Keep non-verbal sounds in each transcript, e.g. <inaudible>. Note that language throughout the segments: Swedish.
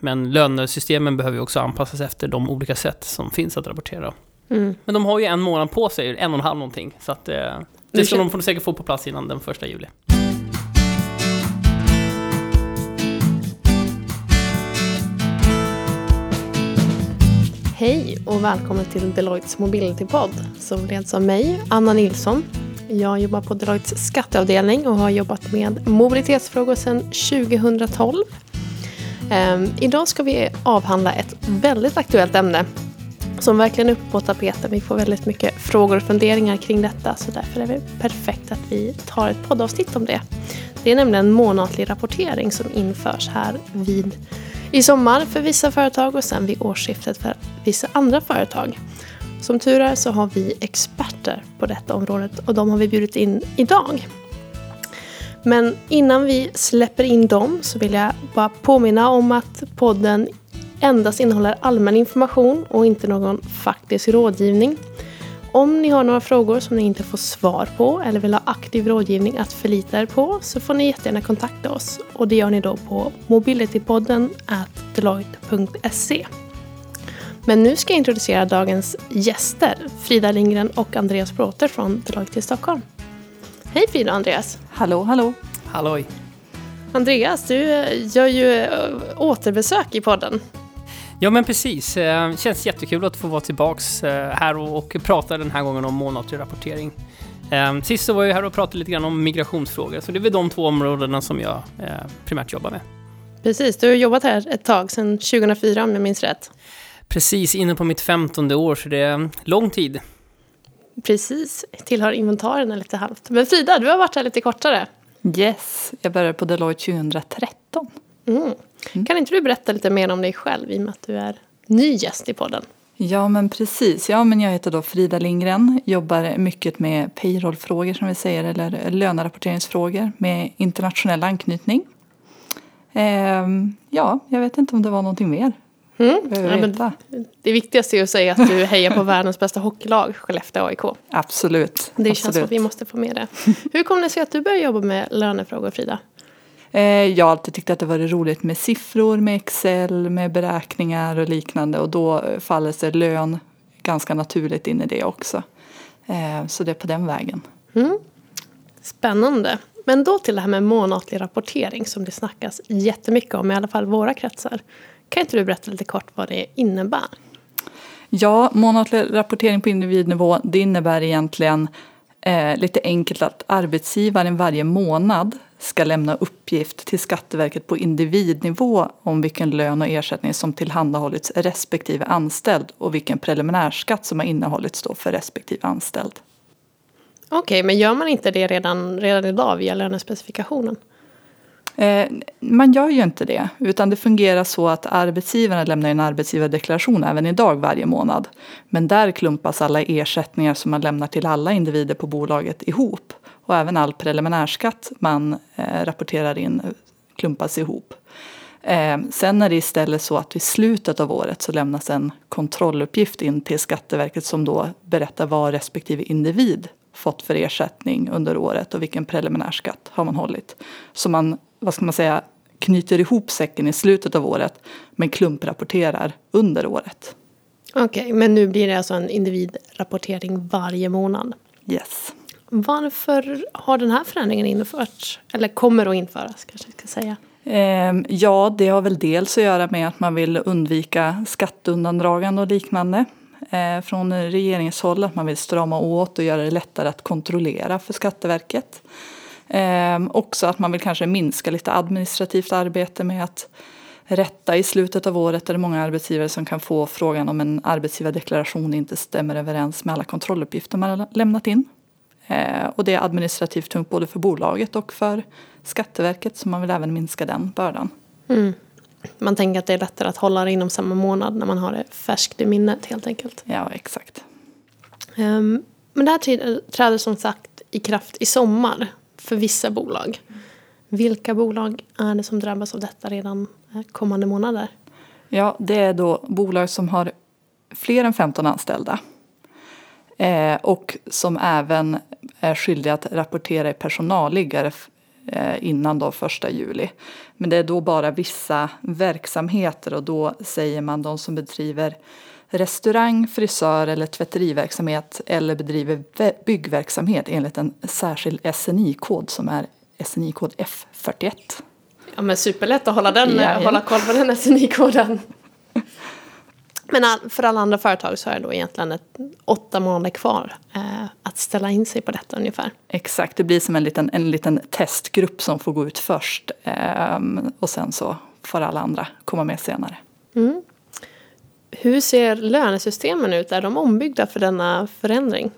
Men lönesystemen behöver ju också anpassas efter de olika sätt som finns att rapportera. Mm. Men de har ju en månad på sig, en och en halv någonting. Så att, eh, det ska de säkert få på plats innan den första juli. Hej och välkommen till Deloittes Mobility-podd som leds av mig, Anna Nilsson. Jag jobbar på Deloittes skatteavdelning och har jobbat med mobilitetsfrågor sedan 2012. Ehm, idag ska vi avhandla ett väldigt aktuellt ämne som verkligen är uppe på tapeten. Vi får väldigt mycket frågor och funderingar kring detta så därför är det perfekt att vi tar ett poddavsnitt om det. Det är nämligen månatlig rapportering som införs här vid i sommar för vissa företag och sen vid årsskiftet för vissa andra företag. Som tur är så har vi experter på detta området och de har vi bjudit in idag. Men innan vi släpper in dem så vill jag bara påminna om att podden endast innehåller allmän information och inte någon faktisk rådgivning. Om ni har några frågor som ni inte får svar på eller vill ha aktiv rådgivning att förlita er på så får ni jättegärna kontakta oss och det gör ni då på mobilitypodden deloitte.se. Men nu ska jag introducera dagens gäster, Frida Lindgren och Andreas Bråter från Deloitte i Stockholm. Hej och Andreas! Hallå, hallå! Halloj! Andreas, du gör ju återbesök i podden. Ja men precis, det känns jättekul att få vara tillbaks här och prata den här gången om månatlig rapportering. Sist så var jag här och pratade lite grann om migrationsfrågor, så det är väl de två områdena som jag primärt jobbar med. Precis, du har jobbat här ett tag, sedan 2004 om jag minns rätt. Precis, inne på mitt femtonde år, så det är lång tid. Precis, tillhör inventarierna lite halvt. Men Frida, du har varit här lite kortare. Yes, jag började på Deloitte 2013. Mm. Kan inte du berätta lite mer om dig själv i och med att du är ny gäst i podden? Ja men precis, ja men jag heter då Frida Lindgren, jobbar mycket med payrollfrågor som vi säger eller lönerapporteringsfrågor med internationell anknytning. Ehm, ja, jag vet inte om det var någonting mer. Mm. Ja, men det viktigaste är att säga att du hejar på världens bästa hockeylag, Skellefteå AIK. Absolut. Det absolut. känns som att vi måste få med det. Hur kom det sig att du började jobba med lönefrågor, Frida? Jag har alltid tyckt att det varit roligt med siffror, med Excel, med beräkningar och liknande och då faller sig lön ganska naturligt in i det också. Så det är på den vägen. Mm. Spännande. Men då till det här med månatlig rapportering som det snackas jättemycket om, i alla fall våra kretsar. Kan inte du berätta lite kort vad det innebär? Ja, månatlig rapportering på individnivå det innebär egentligen eh, lite enkelt att arbetsgivaren varje månad ska lämna uppgift till Skatteverket på individnivå om vilken lön och ersättning som tillhandahållits respektive anställd och vilken preliminärskatt som har innehållits då för respektive anställd. Okej, okay, men gör man inte det redan, redan idag via lönespecifikationen? Eh, man gör ju inte det, utan det fungerar så att arbetsgivarna lämnar en arbetsgivardeklaration även idag varje månad. Men där klumpas alla ersättningar som man lämnar till alla individer på bolaget ihop. Och även all preliminärskatt man eh, rapporterar in klumpas ihop. Eh, sen är det istället så att vid slutet av året så lämnas en kontrolluppgift in till Skatteverket som då berättar vad respektive individ fått för ersättning under året och vilken preliminärskatt har man hållit. Så man, vad ska man säga, knyter ihop säcken i slutet av året men klumprapporterar under året. Okej, okay, men nu blir det alltså en individrapportering varje månad? Yes. Varför har den här förändringen införts? Eller kommer att införas kanske jag ska säga? Eh, ja, det har väl dels att göra med att man vill undvika skatteundandragande och liknande eh, från regeringshåll. Att man vill strama åt och göra det lättare att kontrollera för Skatteverket. Eh, också att man vill kanske minska lite administrativt arbete med att rätta i slutet av året är det många arbetsgivare som kan få frågan om en arbetsgivardeklaration inte stämmer överens med alla kontrolluppgifter man har lämnat in. Eh, och det är administrativt tungt både för bolaget och för Skatteverket så man vill även minska den bördan. Mm. Man tänker att det är lättare att hålla det inom samma månad när man har det färskt i minnet helt enkelt. Ja, exakt. Um, men det här träder som sagt i kraft i sommar för vissa bolag. Vilka bolag är det som drabbas av detta redan eh, kommande månader? Ja, det är då bolag som har fler än 15 anställda. Eh, och som även är skyldiga att rapportera i personalliggare eh, innan då första juli. Men det är då bara vissa verksamheter och då säger man de som bedriver restaurang, frisör eller tvätteriverksamhet eller bedriver byggverksamhet enligt en särskild SNI-kod som är SNI-kod F41. Ja men superlätt att hålla, den, ja, hålla koll på den <laughs> SNI-koden. Men för alla andra företag så är det då egentligen ett, åtta månader kvar eh, att ställa in sig på detta ungefär. Exakt, det blir som en liten, en liten testgrupp som får gå ut först eh, och sen så får alla andra komma med senare. Mm. Hur ser lönesystemen ut? Är de ombyggda för denna förändring?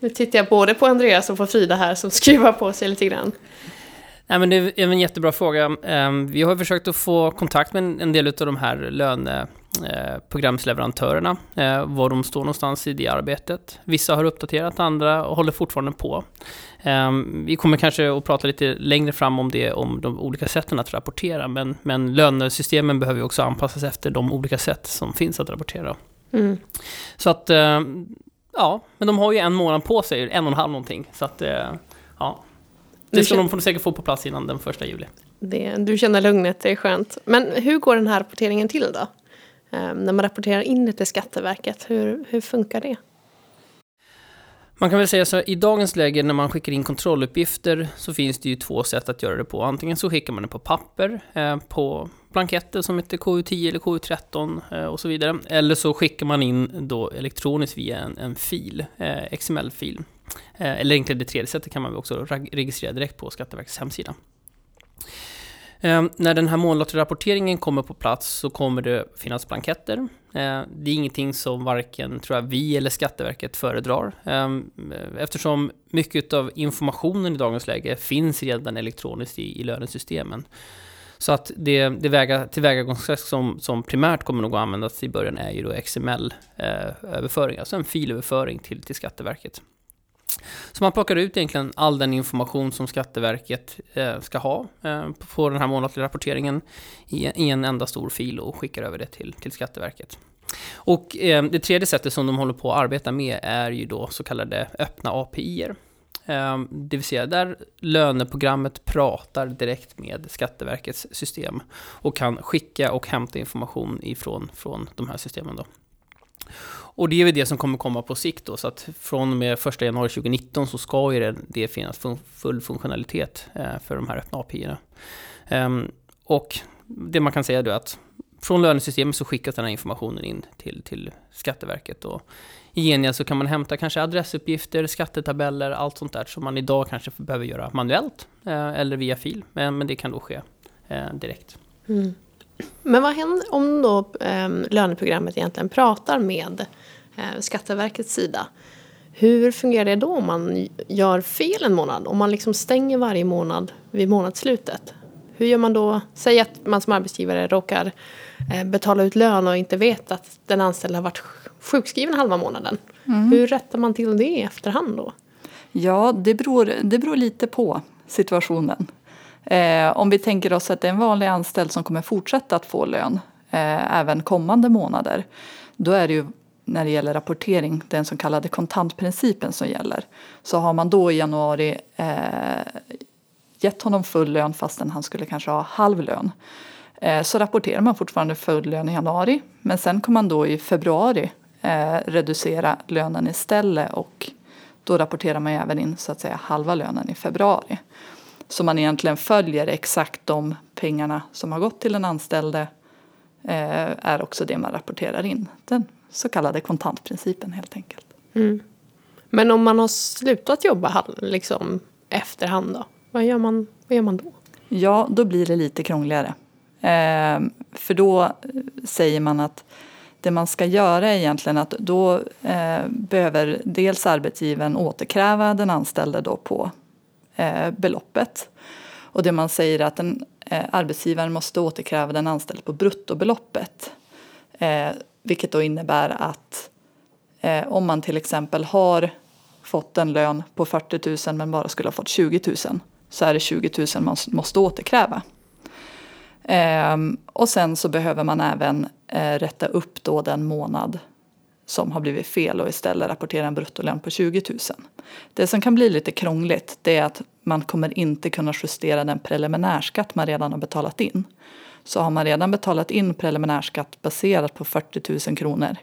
Nu tittar jag både på Andreas och på Frida här som <laughs> skruvar på sig lite grann. Nej, men det är en jättebra fråga. Ehm, vi har försökt att få kontakt med en del av de här löne eh, var de står någonstans i det arbetet. Vissa har uppdaterat, andra håller fortfarande på. Ehm, vi kommer kanske att prata lite längre fram om det, om de olika sätten att rapportera, men, men lönesystemen behöver ju också anpassas efter de olika sätt som finns att rapportera. Mm. Så att, ehm, ja, men de har ju en månad på sig, en och en halv någonting. Så att, eh, ja. Det ska de säkert få på plats innan den första juli. Det, du känner lugnet, det är skönt. Men hur går den här rapporteringen till då? Eh, när man rapporterar in det till Skatteverket, hur, hur funkar det? Man kan väl säga så här, i dagens läge när man skickar in kontrolluppgifter så finns det ju två sätt att göra det på. Antingen så skickar man det på papper, eh, på blanketter som heter KU10 eller KU13 eh, och så vidare. Eller så skickar man in då elektroniskt via en, en fil, eh, XML-fil. Eh, eller egentligen det tredje sättet kan man också registrera direkt på Skatteverkets hemsida. Ehm, när den här månlotterrapporteringen kommer på plats så kommer det finnas blanketter. Ehm, det är ingenting som varken tror jag, vi eller Skatteverket föredrar. Ehm, eftersom mycket av informationen i dagens läge finns redan elektroniskt i, i lönesystemen. Så att det, det väga, tillvägagångssätt som, som primärt kommer nog att användas i början är ju då XML-överföring, eh, alltså en filöverföring till, till Skatteverket. Så man plockar ut egentligen all den information som Skatteverket eh, ska ha eh, på den här månatliga rapporteringen i, i, en enda stor fil och skickar över det till, till Skatteverket. Och eh, det tredje sättet som de håller på att arbeta med är ju då så kallade öppna API-er. Eh, det vill säga där löneprogrammet pratar direkt med Skatteverkets system och kan skicka och hämta information ifrån från de här systemen. Då. Och det är väl det som kommer komma på sikt då, så att från och med 1 januari 2019 så ska ju det, finnas full funktionalitet eh, för de här öppna API-erna. Ehm, och det man kan säga då är att från lönesystemet så skickas den här informationen in till, till Skatteverket. Och I gengäld så kan man hämta kanske adressuppgifter, skattetabeller, allt sånt där som man idag kanske behöver göra manuellt eh, eller via fil. Men, men det kan då ske eh, direkt. Mm. Men vad händer om då eh, löneprogrammet egentligen pratar med eh, Skatteverkets sida? Hur fungerar det då om man gör fel en månad? Om man liksom stänger varje månad vid månadsslutet? Hur gör man då? Säg att man som arbetsgivare råkar eh, betala ut lön och inte vet att den anställda har varit sjukskriven halva månaden. Mm. Hur rättar man till det i efterhand då? Ja, det beror, det beror lite på situationen. Eh, om vi tänker oss att det är en vanlig anställd som kommer fortsätta att få lön eh, även kommande månader. Då är det ju när det gäller rapportering den så kallade kontantprincipen som gäller. Så har man då i januari eh, gett honom full lön fastän han skulle kanske ha halv lön eh, så rapporterar man fortfarande full lön i januari men sen kommer man då i februari eh, reducera lönen istället och då rapporterar man även in så att säga halva lönen i februari. Så man egentligen följer exakt de pengarna som har gått till den anställde eh, är också det man rapporterar in. Den så kallade kontantprincipen helt enkelt. Mm. Men om man har slutat jobba liksom, efterhand då? Vad gör, man, vad gör man då? Ja, då blir det lite krångligare. Eh, för då säger man att det man ska göra är egentligen att då eh, behöver dels arbetsgivaren återkräva den anställde då på eh, beloppet. Och det man säger är att en eh, arbetsgivaren måste återkräva den anställde på bruttobeloppet. Eh, vilket då innebär att eh, om man till exempel har fått en lön på 40 000 men bara skulle ha fått 20 000 så är det 20 000 man måste återkräva. Eh, och sen så behöver man även eh, rätta upp då den månad som har blivit fel och istället rapporterar en bruttolön på 20 000. Det som kan bli lite krångligt det är att man kommer inte kunna justera den preliminärskatt man redan har betalat in. Så har man redan betalat in preliminärskatt baserat på 40 000 kronor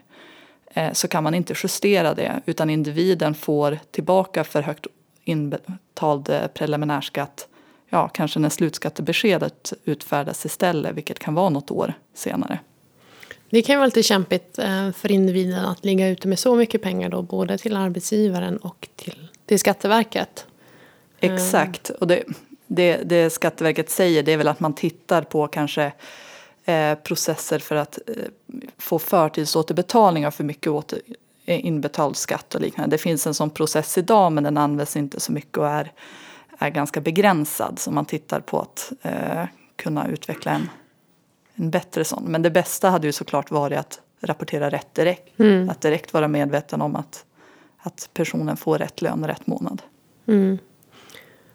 eh, så kan man inte justera det utan individen får tillbaka för högt inbetald eh, preliminärskatt ja, kanske när slutskattebeskedet utfärdas istället, vilket kan vara något år senare. Det kan ju vara lite kämpigt eh, för individen att ligga ute med så mycket pengar då, både till arbetsgivaren och till, till Skatteverket. Eh. Exakt, och det, det, det Skatteverket säger det är väl att man tittar på kanske eh, processer för att eh, få förtidsåterbetalningar för mycket åter, eh, inbetald skatt och liknande. Det finns en sån process idag men den används inte så mycket och är, är ganska begränsad. Så man tittar på att eh, kunna utveckla en, en bättre sån. Men det bästa hade ju såklart varit att rapportera rätt direkt. Mm. Att direkt vara medveten om att, att personen får rätt lön rätt månad. Mm.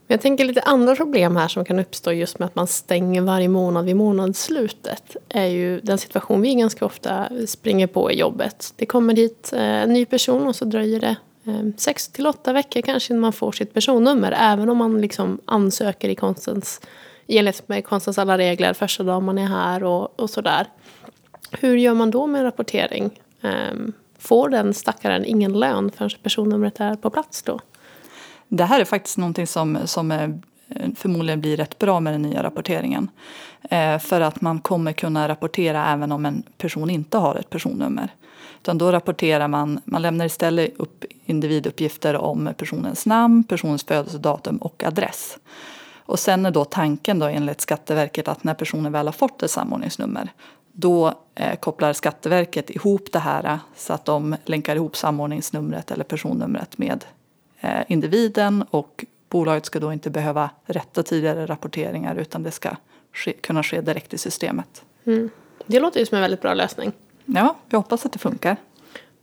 Jag tänker lite andra problem här som kan uppstå just med att man stänger varje månad vid månadsslutet. är ju den situation vi ganska ofta springer på i jobbet. Det kommer dit eh, en ny person och så dröjer det eh, sex till åtta veckor kanske innan man får sitt personnummer. Även om man liksom ansöker i konstens, i enlighet med konstens alla regler första dagen man är här och, och sådär. Hur gör man då med en rapportering? Um, får den stackaren ingen lön förrän personnumret är på plats då? Det här är faktiskt någonting som, som eh, förmodligen blir rätt bra med den nya rapporteringen. Eh, för att man kommer kunna rapportera även om en person inte har ett personnummer. Utan då rapporterar man, man lämnar istället upp individuppgifter om personens namn, personens födelsedatum och adress. Och sen är då tanken då enligt Skatteverket att när personen väl har fått ett samordningsnummer då eh, kopplar Skatteverket ihop det här så att de länkar ihop samordningsnumret eller personnumret med Eh, individen och bolaget ska då inte behöva rätta tidigare rapporteringar utan det ska ske, kunna ske direkt i systemet. Mm. Det låter ju som en väldigt bra lösning. Ja, vi hoppas att det funkar.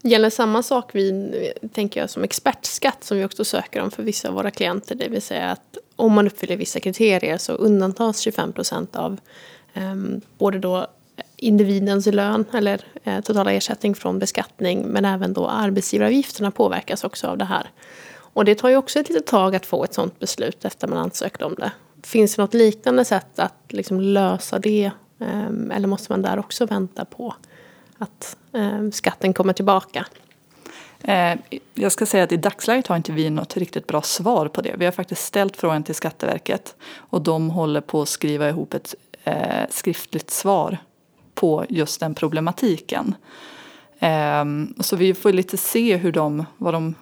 Gäller samma sak vid, tänker jag, som expertskatt som vi också söker om för vissa av våra klienter. Det vill säga att om man uppfyller vissa kriterier så undantas 25 procent av eh, både då individens lön eller eh, totala ersättning från beskattning men även då arbetsgivaravgifterna påverkas också av det här. Och det tar ju också ett litet tag att få ett sådant beslut efter man ansökt om det. Finns det något liknande sätt att liksom lösa det? eh, eller måste man där också vänta på att eh, skatten kommer tillbaka? Eh, jag ska säga att i dagsläget har inte vi något riktigt bra svar på det. Vi har faktiskt ställt frågan till Skatteverket och de håller på att skriva ihop ett eh, skriftligt svar på just den problematiken. Ehm, så vi får lite se hur de, vad de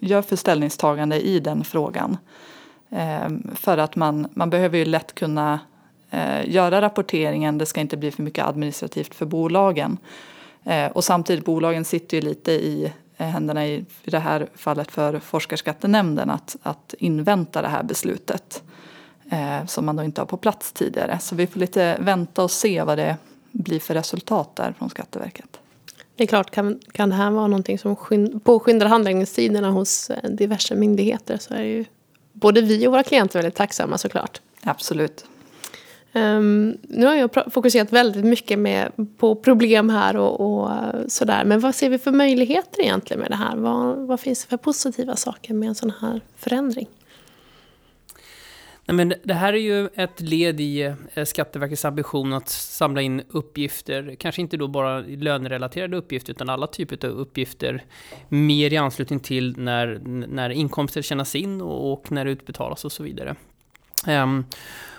gör för ställningstagande i den frågan. Eh, för att man, man behöver ju lätt kunna eh, göra rapporteringen, det ska inte bli för mycket administrativt för bolagen. Eh, och samtidigt, bolagen sitter ju lite i händerna i, i det här fallet för Forskarskattenämnden att, att invänta det här beslutet. Eh, som man då inte har på plats tidigare. Så vi får lite vänta och se vad det blir för resultat där från Skatteverket. Det är klart, kan, kan det här vara någonting som påskyndar handläggningstiderna hos eh, diverse myndigheter så är ju både vi och våra klienter väldigt tacksamma såklart. Absolut. Um, nu har jag fokuserat väldigt mycket med, på problem här och, och, sådär. Men vad ser vi för möjligheter egentligen med det här? Vad, vad finns det för positiva saker med en sån här förändring? Nej, men det här är ju ett led i eh, Skatteverkets ambition att samla in uppgifter, kanske inte då bara lönerelaterade uppgifter, utan alla typer av uppgifter mer i anslutning till när, när inkomster tjänas in och, och när det utbetalas och så vidare. Um,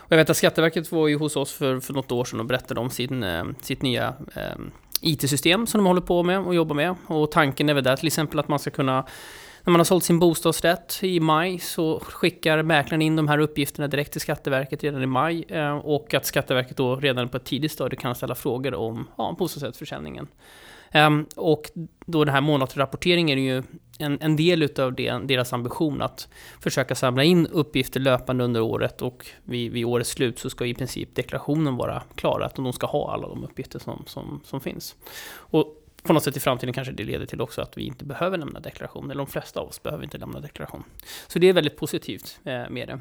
och jag vet att Skatteverket var ju hos oss för, för något år sedan och berättade om sin, eh, sitt nya eh, IT-system som de håller på med och jobbar med. Och tanken är väl där till exempel att man ska kunna när man har sålt sin bostadsrätt i maj så skickar mäklaren in de här uppgifterna direkt till Skatteverket redan i maj. Eh, och att Skatteverket då redan på ett tidigt stadie kan ställa frågor om ja, bostadsrättsförsäljningen. Um, och då den här månadsrapporteringen är ju en, en del utav det, deras ambition att försöka samla in uppgifter löpande under året och vid, vid årets slut så ska i princip deklarationen vara klar, att de ska ha alla de uppgifter som, som, som finns. Och på något sätt i framtiden kanske det leder till också att vi inte behöver lämna deklaration, eller de flesta av oss behöver inte lämna deklaration. Så det är väldigt positivt eh, med det.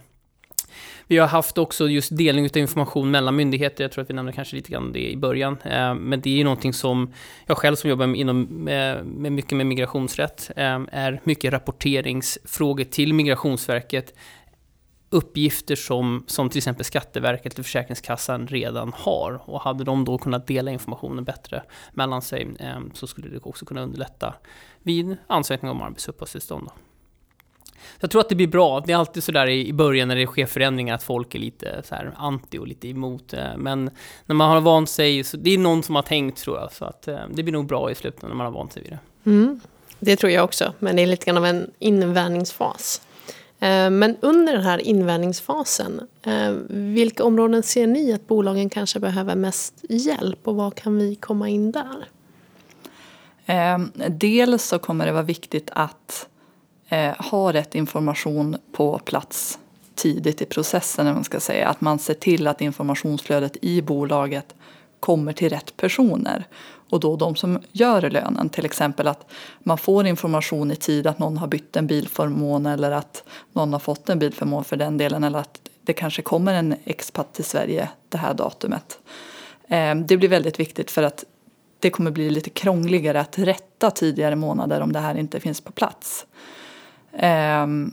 Vi har haft också just delning av information mellan myndigheter. Jag tror att vi nämnde kanske lite grann det i början. Eh, men det är ju någonting som jag själv som jobbar inom, eh, med, mycket med migrationsrätt eh, är mycket rapporteringsfrågor till Migrationsverket uppgifter som, som till exempel Skatteverket och Försäkringskassan redan har. Och hade de då kunnat dela informationen bättre mellan sig så skulle det också kunna underlätta vid ansökning om arbetsuppehållstillstånd. Jag tror att det blir bra. Det är alltid sådär i början när det sker förändringar att folk är lite så här anti och lite emot. Eh, men när man har vant sig, så det är någon som har tänkt tror jag. Så att eh, det blir nog bra i slutändan när man har vant sig vid det. Mm, det tror jag också, men det är lite grann av en invänjningsfas. Eh, men under den här invändningsfasen, vilka områden ser ni att bolagen kanske behöver mest hjälp och vad kan vi komma in där? Dels så kommer det vara viktigt att eh, ha rätt information på plats tidigt i processen. Man ska säga. Att man ser till att informationsflödet i bolaget kommer till rätt personer. Och då de som gör lönen, till exempel att man får information i tid att någon har bytt en bilförmån eller att någon har fått en bilförmån för den delen eller att det kanske kommer en expat till Sverige det här datumet. Ehm, det blir väldigt viktigt för att det kommer bli lite krångligare att rätta tidigare månader om det här inte finns på plats. Ehm,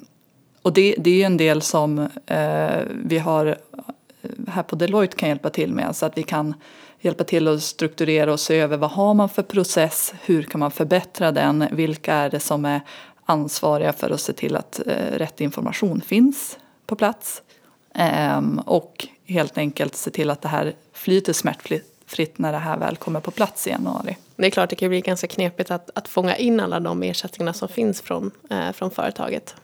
och det, det är ju en del som eh, vi har eh, här på Deloitte kan hjälpa till med. Så att vi kan hjälpa till att strukturera och se över vad har man för process, hur kan man förbättra den, vilka är det som är ansvariga för att se till att eh, rätt information finns på plats. Ehm, och helt enkelt se till att det här flyter smärtfritt när det här väl kommer på plats i januari. Det är klart det kan bli ganska knepigt att, att fånga in alla de ersättningar som finns från, eh, från företaget.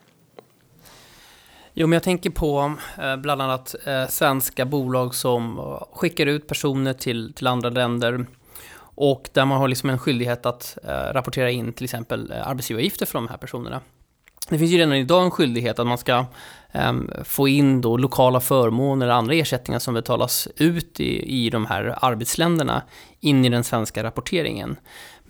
Jo, men jag tänker på eh, bland annat eh, svenska bolag som skickar ut personer till, till andra länder och där man har liksom en skyldighet att eh, rapportera in till exempel eh, arbetsgivaravgifter för de här personerna. Det finns ju redan idag en skyldighet att man ska ehm, få in då lokala förmåner eller andra ersättningar som betalas ut i, i de här arbetsländerna in i den svenska rapporteringen.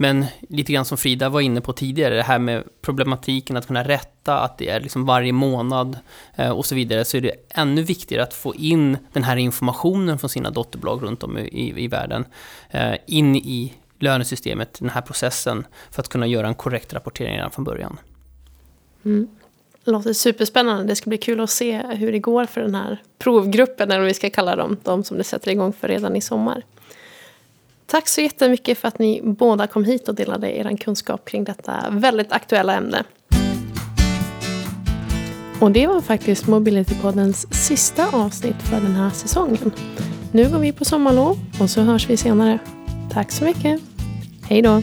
Men lite grann som Frida var inne på tidigare, det här med problematiken att kunna rätta, att det är liksom varje månad eh, och så vidare, så är det ännu viktigare att få in den här informationen från sina dotterbolag runt om i, i världen eh, in i lönesystemet, den här processen, för att kunna göra en korrekt rapportering redan från början. Mm. Det låter superspännande. Det ska bli kul att se hur det går för den här provgruppen, eller vad vi ska kalla dem, de som det sätter igång för redan i sommar. Tack så jättemycket för att ni båda kom hit och delade er kunskap kring detta väldigt aktuella ämne. Och det var faktiskt Mobilitypoddens sista avsnitt för den här säsongen. Nu går vi på sommarlov och så hörs vi senare. Tack så mycket. Hej då!